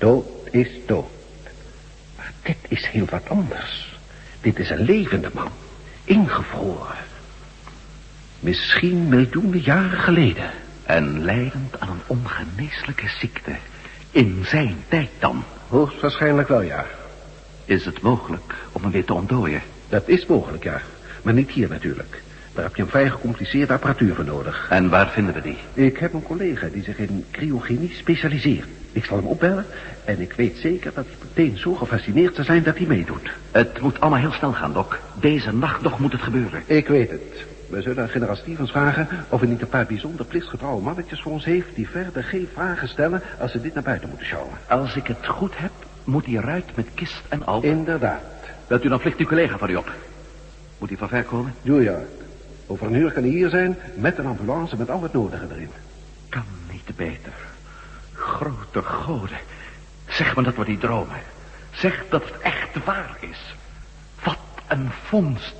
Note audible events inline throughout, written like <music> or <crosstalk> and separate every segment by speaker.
Speaker 1: Dood is dood. Maar dit is heel wat anders. Dit is een levende man. Ingevroren. Misschien miljoenen jaren geleden.
Speaker 2: En leidend aan een ongeneeslijke ziekte. In zijn tijd dan.
Speaker 1: Hoogstwaarschijnlijk wel, ja.
Speaker 2: Is het mogelijk om hem weer te ontdooien?
Speaker 1: Dat is mogelijk, ja. Maar niet hier natuurlijk. Daar heb je een vrij gecompliceerde apparatuur voor nodig.
Speaker 2: En waar vinden we die?
Speaker 1: Ik heb een collega die zich in cryogenie specialiseert. Ik zal hem opbellen en ik weet zeker dat hij meteen zo gefascineerd zal zijn dat hij meedoet.
Speaker 2: Het moet allemaal heel snel gaan, Doc. Deze nacht nog moet het gebeuren.
Speaker 1: Ik weet het. We zullen generaal Stevens vragen of hij niet een paar bijzonder plichtgetrouwe mannetjes voor ons heeft... die verder geen vragen stellen als ze dit naar buiten moeten sjouwen.
Speaker 2: Als ik het goed heb, moet hij eruit met kist en al.
Speaker 1: Inderdaad.
Speaker 2: Wilt u dan vliegt uw collega van u op? Moet hij van ver komen?
Speaker 1: Julia, over een uur kan hij hier zijn met een ambulance met al het nodige erin.
Speaker 2: Grote goden. Zeg me dat we niet dromen. Zeg dat het echt waar is. Wat een vondst.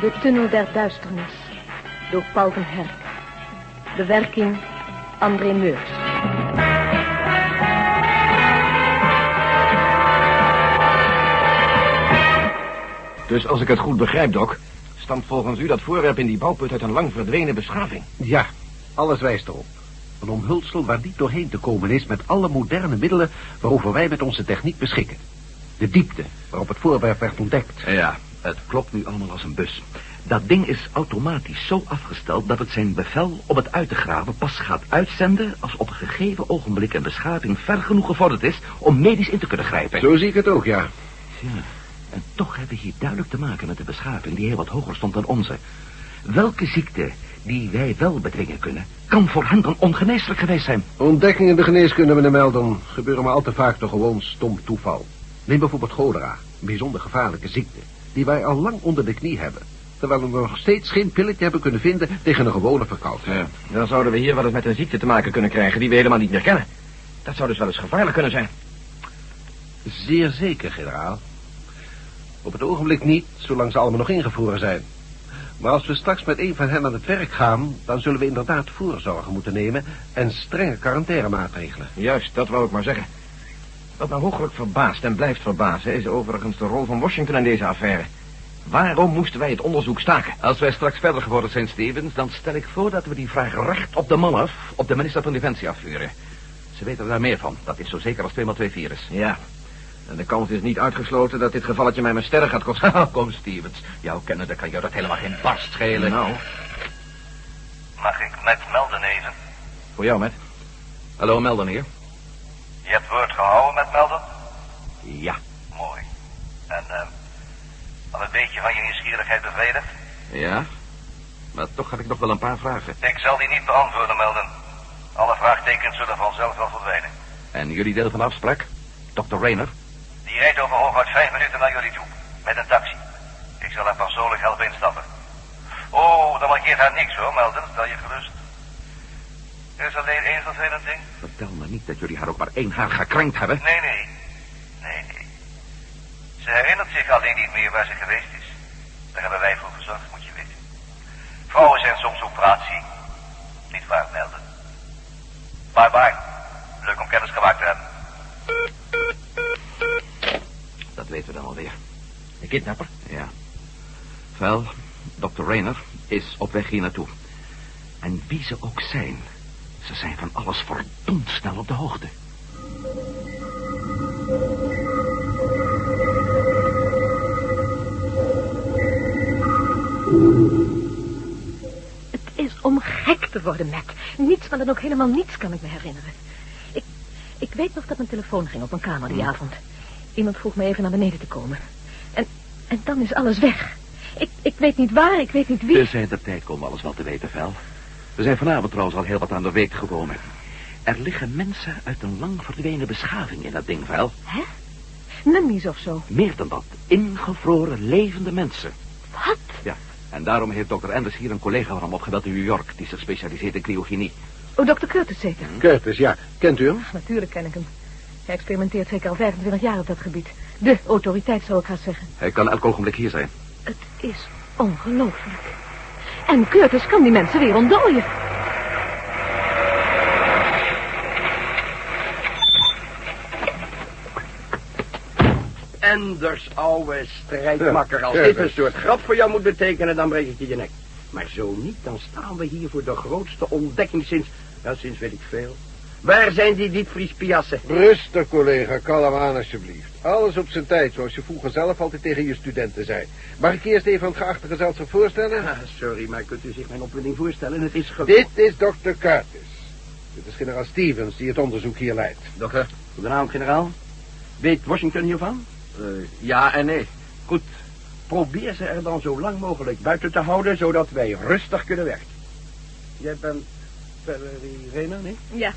Speaker 3: De Tunnel der Duisternis. Door Paul van Herk. Bewerking André Meurs.
Speaker 4: Dus als ik het goed begrijp, Doc... stamt volgens u dat voorwerp in die bouwput uit een lang verdwenen beschaving.
Speaker 1: Ja, alles wijst erop. Een omhulsel waar niet doorheen te komen is met alle moderne middelen waarover wij met onze techniek beschikken. De diepte waarop het voorwerp werd ontdekt.
Speaker 2: Ja, het klopt nu allemaal als een bus. Dat ding is automatisch zo afgesteld dat het zijn bevel om het uit te graven pas gaat uitzenden als op een gegeven ogenblik een beschaving ver genoeg gevorderd is om medisch in te kunnen grijpen.
Speaker 1: Zo zie ik het ook, ja.
Speaker 2: Ja, en toch hebben we hier duidelijk te maken met een beschaving die heel wat hoger stond dan onze. Welke ziekte die wij wel bedwingen kunnen, kan voor hen dan ongeneeslijk geweest zijn.
Speaker 1: Ontdekkingen in de geneeskunde, meneer Meldon, gebeuren maar al te vaak door gewoon stom toeval. Neem bijvoorbeeld cholera, een bijzonder gevaarlijke ziekte, die wij al lang onder de knie hebben. Terwijl we nog steeds geen pilletje hebben kunnen vinden tegen een gewone verkoudheid.
Speaker 4: Ja, dan zouden we hier wel eens met een ziekte te maken kunnen krijgen die we helemaal niet meer kennen. Dat zou dus wel eens gevaarlijk kunnen zijn.
Speaker 1: Zeer zeker, generaal. Op het ogenblik niet, zolang ze allemaal nog ingevroren zijn. Maar als we straks met een van hen aan het werk gaan... dan zullen we inderdaad voorzorgen moeten nemen... en strenge quarantainemaatregelen.
Speaker 4: Juist, dat wou ik maar zeggen. Wat me hooglijk verbaast en blijft verbazen... is overigens de rol van Washington in deze affaire. Waarom moesten wij het onderzoek staken?
Speaker 2: Als wij straks verder geworden zijn, Stevens, dan stel ik voor dat we die vraag recht op de man af, op de minister van Defensie afvuren. Ze weten daar meer van. Dat is zo zeker als 2 x 2 virus.
Speaker 4: Ja. En de kans is niet uitgesloten dat dit gevalletje mij mijn sterren gaat kosten. <laughs>
Speaker 2: Kom, Stevens. Jouw kennende kan jou dat helemaal geen barst schelen.
Speaker 4: Nou,
Speaker 5: Mag ik met melden even?
Speaker 4: voor jou, met.
Speaker 2: Hallo, Melden hier.
Speaker 5: Je hebt woord gehouden met melden?
Speaker 2: Ja.
Speaker 5: Mooi. En, eh, al een beetje van je nieuwsgierigheid bevredigd?
Speaker 2: Ja? Maar toch heb ik nog wel een paar vragen.
Speaker 5: Ik zal die niet beantwoorden, melden. Alle vraagtekens zullen vanzelf wel verdwijnen.
Speaker 2: En jullie deel van de afspraak? Dr. Rayner?
Speaker 5: Die rijdt over hooguit vijf minuten naar jullie toe. Met een taxi. Ik zal haar persoonlijk helpen instappen. Oh, dan mankeert haar niks hoor, melden. Stel je gerust. Er is alleen één vervelend ding.
Speaker 2: Vertel me niet dat jullie haar ook maar één haar gekrenkt hebben.
Speaker 5: Nee, nee. Nee, nee. Ze herinnert zich alleen niet meer waar ze geweest is. Daar hebben wij voor gezorgd, moet je weten. Vrouwen zijn soms op praatzie. Niet waar, melden. Bye bye. Leuk om kennis gemaakt te hebben.
Speaker 2: Dat weten we dan alweer.
Speaker 4: De kidnapper?
Speaker 2: Ja. Wel, Dr. Rayner is op weg hier naartoe. En wie ze ook zijn, ze zijn van alles verdomd snel op de hoogte.
Speaker 3: Het is om gek te worden, Matt. Niets, maar dan ook helemaal niets kan ik me herinneren. Ik, ik weet nog dat mijn telefoon ging op mijn kamer die avond. Iemand vroeg me even naar beneden te komen. En, en dan is alles weg. Ik, ik weet niet waar, ik weet niet wie.
Speaker 2: Dus in de tijd komen alles wel te weten, Vel. We zijn vanavond trouwens al heel wat aan de week gekomen. Er liggen mensen uit een lang verdwenen beschaving in dat ding, Vel.
Speaker 3: Hè? Mummies of zo.
Speaker 2: Meer dan dat. Ingevroren, levende mensen.
Speaker 3: Wat?
Speaker 2: Ja, en daarom heeft dokter Anders hier een collega van hem opgebeld in New York... die zich specialiseert in cryogenie.
Speaker 3: Oh, dokter Curtis zeker?
Speaker 1: Curtis, ja. Kent u hem?
Speaker 3: Ach, natuurlijk ken ik hem. Hij experimenteert zeker al 25 jaar op dat gebied. De autoriteit, zou ik haar zeggen.
Speaker 2: Hij kan elk ogenblik hier zijn.
Speaker 3: Het is ongelooflijk. En Curtis kan die mensen weer ontdooien.
Speaker 6: Enders, alweer strijdmakker. Als dit een soort grap voor jou moet betekenen, dan breek ik je je nek. Maar zo niet, dan staan we hier voor de grootste ontdekking sinds... Ja, sinds weet ik veel. Waar zijn die diepvriespiassen?
Speaker 1: Rustig, collega. Kalm aan, alsjeblieft. Alles op zijn tijd, zoals je vroeger zelf altijd tegen je studenten zei. Mag ik eerst even het geachte gezelschap voorstellen?
Speaker 6: Ah, sorry, maar kunt u zich mijn opwinding voorstellen? Het is ge...
Speaker 1: Dit is Dr. Curtis. Dit is generaal Stevens, die het onderzoek hier leidt.
Speaker 4: Dokter?
Speaker 6: Goedenavond, generaal. Weet Washington hiervan?
Speaker 4: Eh, ja en nee.
Speaker 6: Goed. Probeer ze er dan zo lang mogelijk buiten te houden, zodat wij rustig kunnen werken. Jij bent Valerie Rena, niet?
Speaker 3: Ja,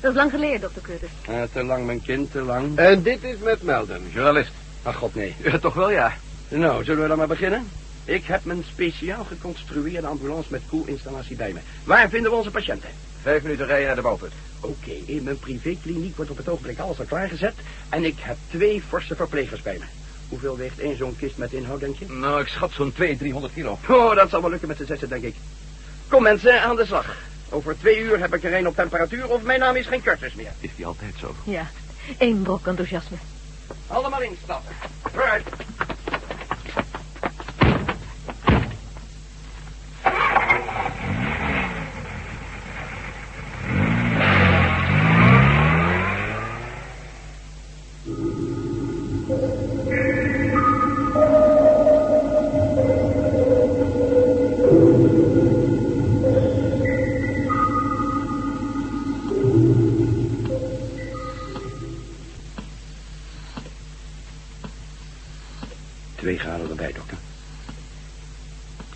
Speaker 3: dat is lang geleden, dokter Curtis.
Speaker 6: Eh, te lang, mijn kind, te lang.
Speaker 1: En dit is Matt Melden.
Speaker 4: Journalist.
Speaker 6: Ach, god, nee.
Speaker 4: Ja, toch wel, ja.
Speaker 6: Nou, zullen we dan maar beginnen? Ik heb mijn speciaal geconstrueerde ambulance met koelinstallatie bij me. Waar vinden we onze patiënten?
Speaker 4: Vijf minuten rijden naar de bouwput.
Speaker 6: Oké, in mijn privékliniek wordt op het ogenblik alles al klaargezet... en ik heb twee forse verplegers bij me. Hoeveel weegt één zo'n kist met inhoud, denk je?
Speaker 4: Nou, ik schat zo'n 200, 300 kilo.
Speaker 6: Oh, dat zal wel lukken met de zessen, denk ik. Kom mensen, aan de slag. Over twee uur heb ik er een op temperatuur of mijn naam is geen Curtis meer.
Speaker 2: Is die altijd zo?
Speaker 3: Ja, één brok enthousiasme.
Speaker 6: Allemaal instappen. Vooruit.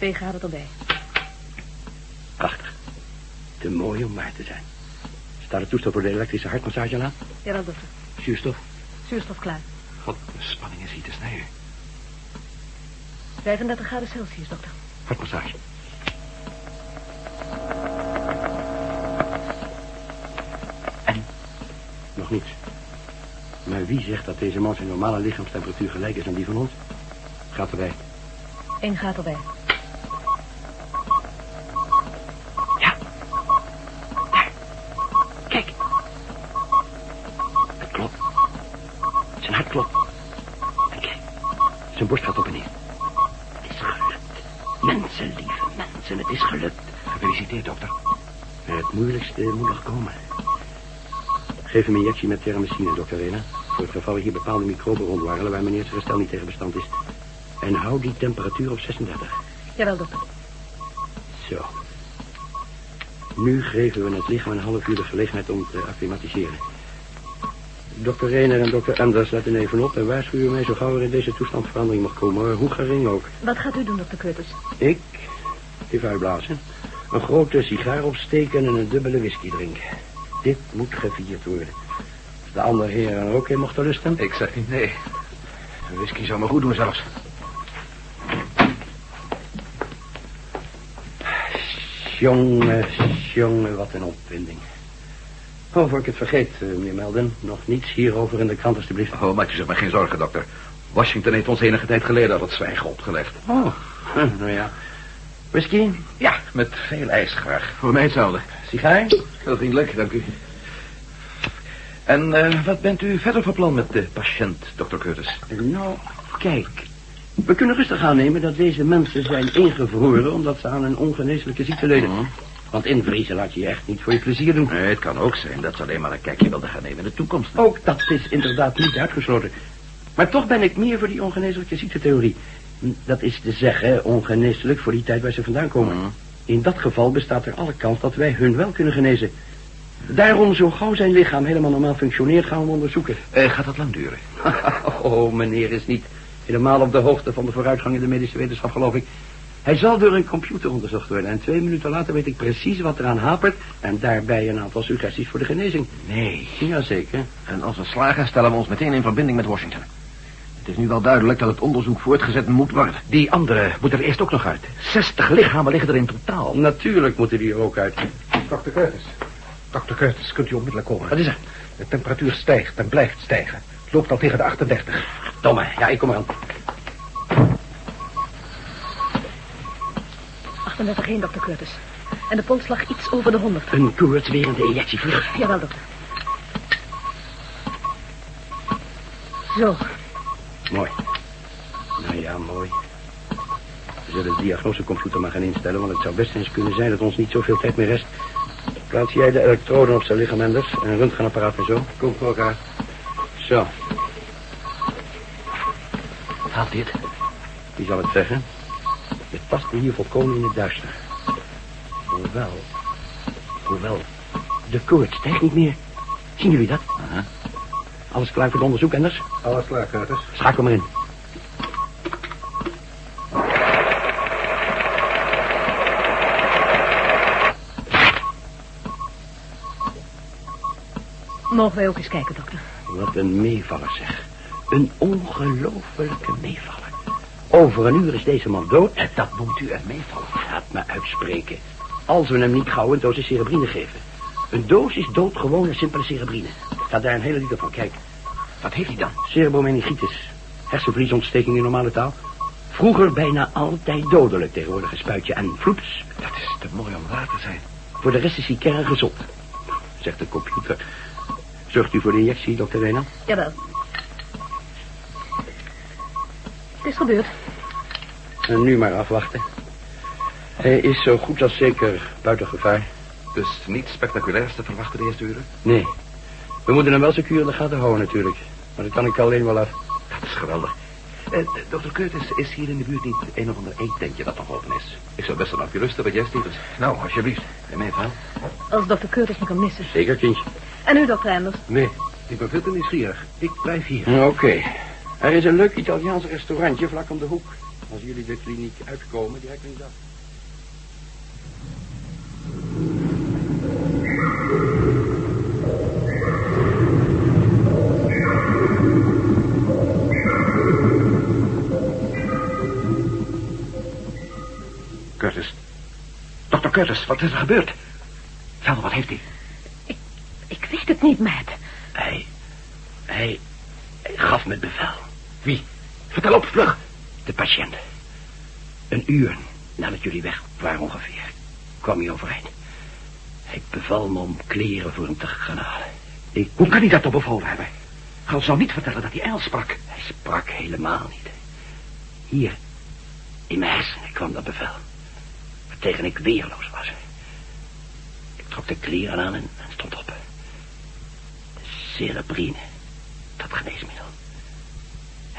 Speaker 6: Twee graden erbij. Prachtig. Te mooi om waar te zijn. Staat het toestel voor de elektrische hartmassage aan?
Speaker 3: Jawel, dokter.
Speaker 6: Zuurstof?
Speaker 3: Zuurstof klaar.
Speaker 2: God, de spanning is hier te snijden.
Speaker 3: 35 graden Celsius, dokter.
Speaker 6: Hartmassage. En? Nog niets. Maar wie zegt dat deze man zijn normale lichaamstemperatuur gelijk is aan die van ons? Gaat erbij.
Speaker 3: Eén gaat erbij.
Speaker 6: Ja. Daar. Kijk. Het klopt. Zijn hart klopt. En kijk. Zijn borst gaat op en neer. Het is gelukt. Mensen, lieve mensen, het is gelukt.
Speaker 2: Gefeliciteerd, dokter.
Speaker 6: Het moeilijkste moet nog komen. Geef hem een injectie met thermicine, dokter Rena. Voor het geval er hier bepaalde microben rondwarrelen waar meneer zijn gestel niet tegen bestand is. En hou die temperatuur op 36.
Speaker 3: Jawel, dokter.
Speaker 6: Zo. Nu geven we het lichaam een half uur de gelegenheid om te acclimatiseren. Dokter Reiner en dokter Anders letten even op en waarschuwen mij zo gauw er in deze toestand verandering mag komen. Hoe gering ook.
Speaker 3: Wat gaat u doen, dokter Curtis?
Speaker 6: Ik even uitblazen. Een grote sigaar opsteken en een dubbele whisky drinken. Dit moet gevierd worden. Als de andere heren er ook in mochten lusten.
Speaker 4: Ik zeg niet nee. Een whisky zou me goed doen zelfs.
Speaker 6: Jongen, jongen, wat een opwinding. Oh, voor ik het vergeet, eh, meneer Melden. Nog niets hierover in de krant, alstublieft.
Speaker 2: Oh, maak je zich maar geen zorgen, dokter. Washington heeft ons enige tijd geleden al het zwijgen opgelegd.
Speaker 6: Oh, hm, <laughs> nou ja. Whisky,
Speaker 2: Ja, met veel ijs graag.
Speaker 4: Voor mij hetzelfde.
Speaker 6: sigaar.
Speaker 2: Heel vriendelijk, dank u. En eh, wat bent u verder van plan met de patiënt, dokter Curtis?
Speaker 6: Nou, kijk. We kunnen rustig aannemen dat deze mensen zijn ingevroren... omdat ze aan een ongeneeslijke ziekte leden.
Speaker 2: Mhm.
Speaker 6: Want invriezen laat je je echt niet voor je plezier doen.
Speaker 2: Nee, het kan ook zijn dat ze alleen maar een kijkje wilden gaan nemen in de toekomst.
Speaker 6: Ook dat is inderdaad niet uitgesloten. Maar toch ben ik meer voor die ongeneeslijke ziektetheorie. Dat is te zeggen, ongeneeslijk voor die tijd waar ze vandaan komen.
Speaker 2: Mhm.
Speaker 6: In dat geval bestaat er alle kans dat wij hun wel kunnen genezen. Daarom, zo gauw zijn lichaam helemaal normaal functioneert, gaan we onderzoeken.
Speaker 2: Eh, gaat dat lang duren? <laughs>
Speaker 6: oh, meneer is niet helemaal op de hoogte van de vooruitgang in de medische wetenschap, geloof ik. Hij zal door een computer onderzocht worden. En twee minuten later weet ik precies wat eraan hapert. En daarbij een aantal suggesties voor de genezing.
Speaker 2: Nee.
Speaker 6: Jazeker.
Speaker 4: En als we slagen, stellen we ons meteen in verbinding met Washington. Het is nu wel duidelijk dat het onderzoek voortgezet moet worden.
Speaker 2: Die andere moet er eerst ook nog uit. 60 lichamen liggen er in totaal.
Speaker 6: Natuurlijk moeten die er ook uit.
Speaker 1: Dr. Curtis. Dr. Curtis, kunt u onmiddellijk komen?
Speaker 6: Wat is er?
Speaker 1: De temperatuur stijgt en blijft stijgen. Het loopt al tegen de 38.
Speaker 6: Domme. Ja, ik kom eraan.
Speaker 3: 38 1, dokter Curtis. En de polsslag iets over de 100.
Speaker 6: Een koortswerende injectie vlug.
Speaker 3: Jawel, dokter. Zo.
Speaker 6: Mooi. Nou ja, mooi. We zullen de diagnosecomputer maar gaan instellen, want het zou best eens kunnen zijn dat ons niet zoveel tijd meer rest. Plaats jij de elektroden op zijn lichaam, Anders, en een röntgenapparaat en zo.
Speaker 1: Kom voor elkaar.
Speaker 6: Zo,
Speaker 2: Haalt dit?
Speaker 6: wie zal het zeggen? Het paste hier volkomen in het duister. Hoewel, hoewel, de koorts stijgt niet meer. Zien jullie dat?
Speaker 2: Aha.
Speaker 6: Alles klaar voor het onderzoek, Anders?
Speaker 1: Alles klaar, Curtis.
Speaker 6: Schakel maar in.
Speaker 3: Mogen wij ook eens kijken, dokter?
Speaker 6: Wat een meevaller, zeg. Een ongelofelijke meevaller. Over een uur is deze man dood. En dat noemt u een meevaller? Laat me uitspreken. Als we hem niet gauw een dosis cerebrine geven. Een dosis doodgewone simpele cerebrine. Staat daar een hele liter van, kijk.
Speaker 2: Wat heeft hij dan?
Speaker 6: Cerebromeningitis. Hersenvliesontsteking in normale taal. Vroeger bijna altijd dodelijk. Tegenwoordig een spuitje en vloeps.
Speaker 2: Dat is te mooi om waar te zijn.
Speaker 6: Voor de rest is hij kerngezond. Zegt de computer. Zorgt u voor de injectie, dokter Rena?
Speaker 3: Jawel. Het is gebeurd.
Speaker 6: En nu maar afwachten. Hij is zo goed als zeker buiten gevaar.
Speaker 2: Dus niets spectaculairs te verwachten de eerste uren?
Speaker 6: Nee. We moeten hem wel secuur in de gaten houden natuurlijk. Maar dat kan ik alleen wel af.
Speaker 2: Dat is geweldig. Eh, dokter Curtis, is hier in de buurt niet een of ander eetentje dat nog open is? Ik zou best wel op je lusten, wat jij, Stevens.
Speaker 4: Nou, alsjeblieft.
Speaker 2: En mijn verhaal?
Speaker 3: Als dokter Curtis me kan missen.
Speaker 6: Zeker, kindje.
Speaker 3: En u, dokter Anders?
Speaker 1: Nee, ik ben veel te nieuwsgierig. Ik blijf hier.
Speaker 6: Oké. Er is een leuk Italiaans restaurantje vlak om de hoek. Als jullie de kliniek uitkomen, direct linksaf.
Speaker 2: Curtis. Dokter Curtis, wat is er gebeurd? Vertel, wat heeft hij?
Speaker 3: Ik weet het niet, Matt.
Speaker 6: Hij, hij, hij gaf me bevel.
Speaker 2: Wie? Vertel op, vlug.
Speaker 6: De patiënt. Een uur nadat jullie weg waren ongeveer, kwam hij overeind. Hij beval me om kleren voor hem te gaan halen. Ik,
Speaker 2: Hoe kan hij dat toch bevolen hebben? Ga ons nou niet vertellen dat hij Engels sprak.
Speaker 6: Hij sprak helemaal niet. Hier, in mijn hersenen kwam dat bevel. Waartegen ik weerloos was. Ik trok de kleren aan en, en stond op. De cerebrine, dat geneesmiddel.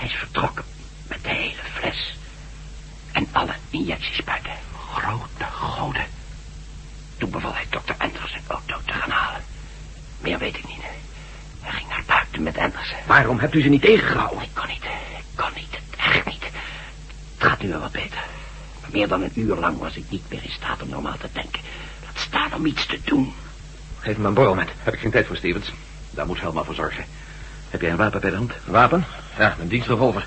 Speaker 6: Hij is vertrokken met de hele fles. En alle injectiespuiten. Grote goden. Toen beval hij dokter Anders een auto te gaan halen. Meer weet ik niet. Hij ging naar buiten met Andersen.
Speaker 2: Waarom hebt u ze niet tegengehouden?
Speaker 6: Ik kon niet. Ik kon niet. Echt niet. Het gaat nu wel wat beter. Maar meer dan een uur lang was ik niet meer in staat om normaal te denken. Laat staan om iets te doen.
Speaker 2: Geef me een borrel met. Heb ik geen tijd voor, Stevens. Daar moet Helma voor zorgen. Heb jij een wapen bij de hand?
Speaker 4: Wapen? Ja, een dienstrevolver.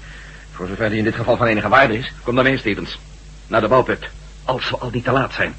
Speaker 4: Voor zover die in dit geval van enige waarde is.
Speaker 2: Kom dan mee, Stevens. Naar de bouwput. Als we al niet te laat zijn.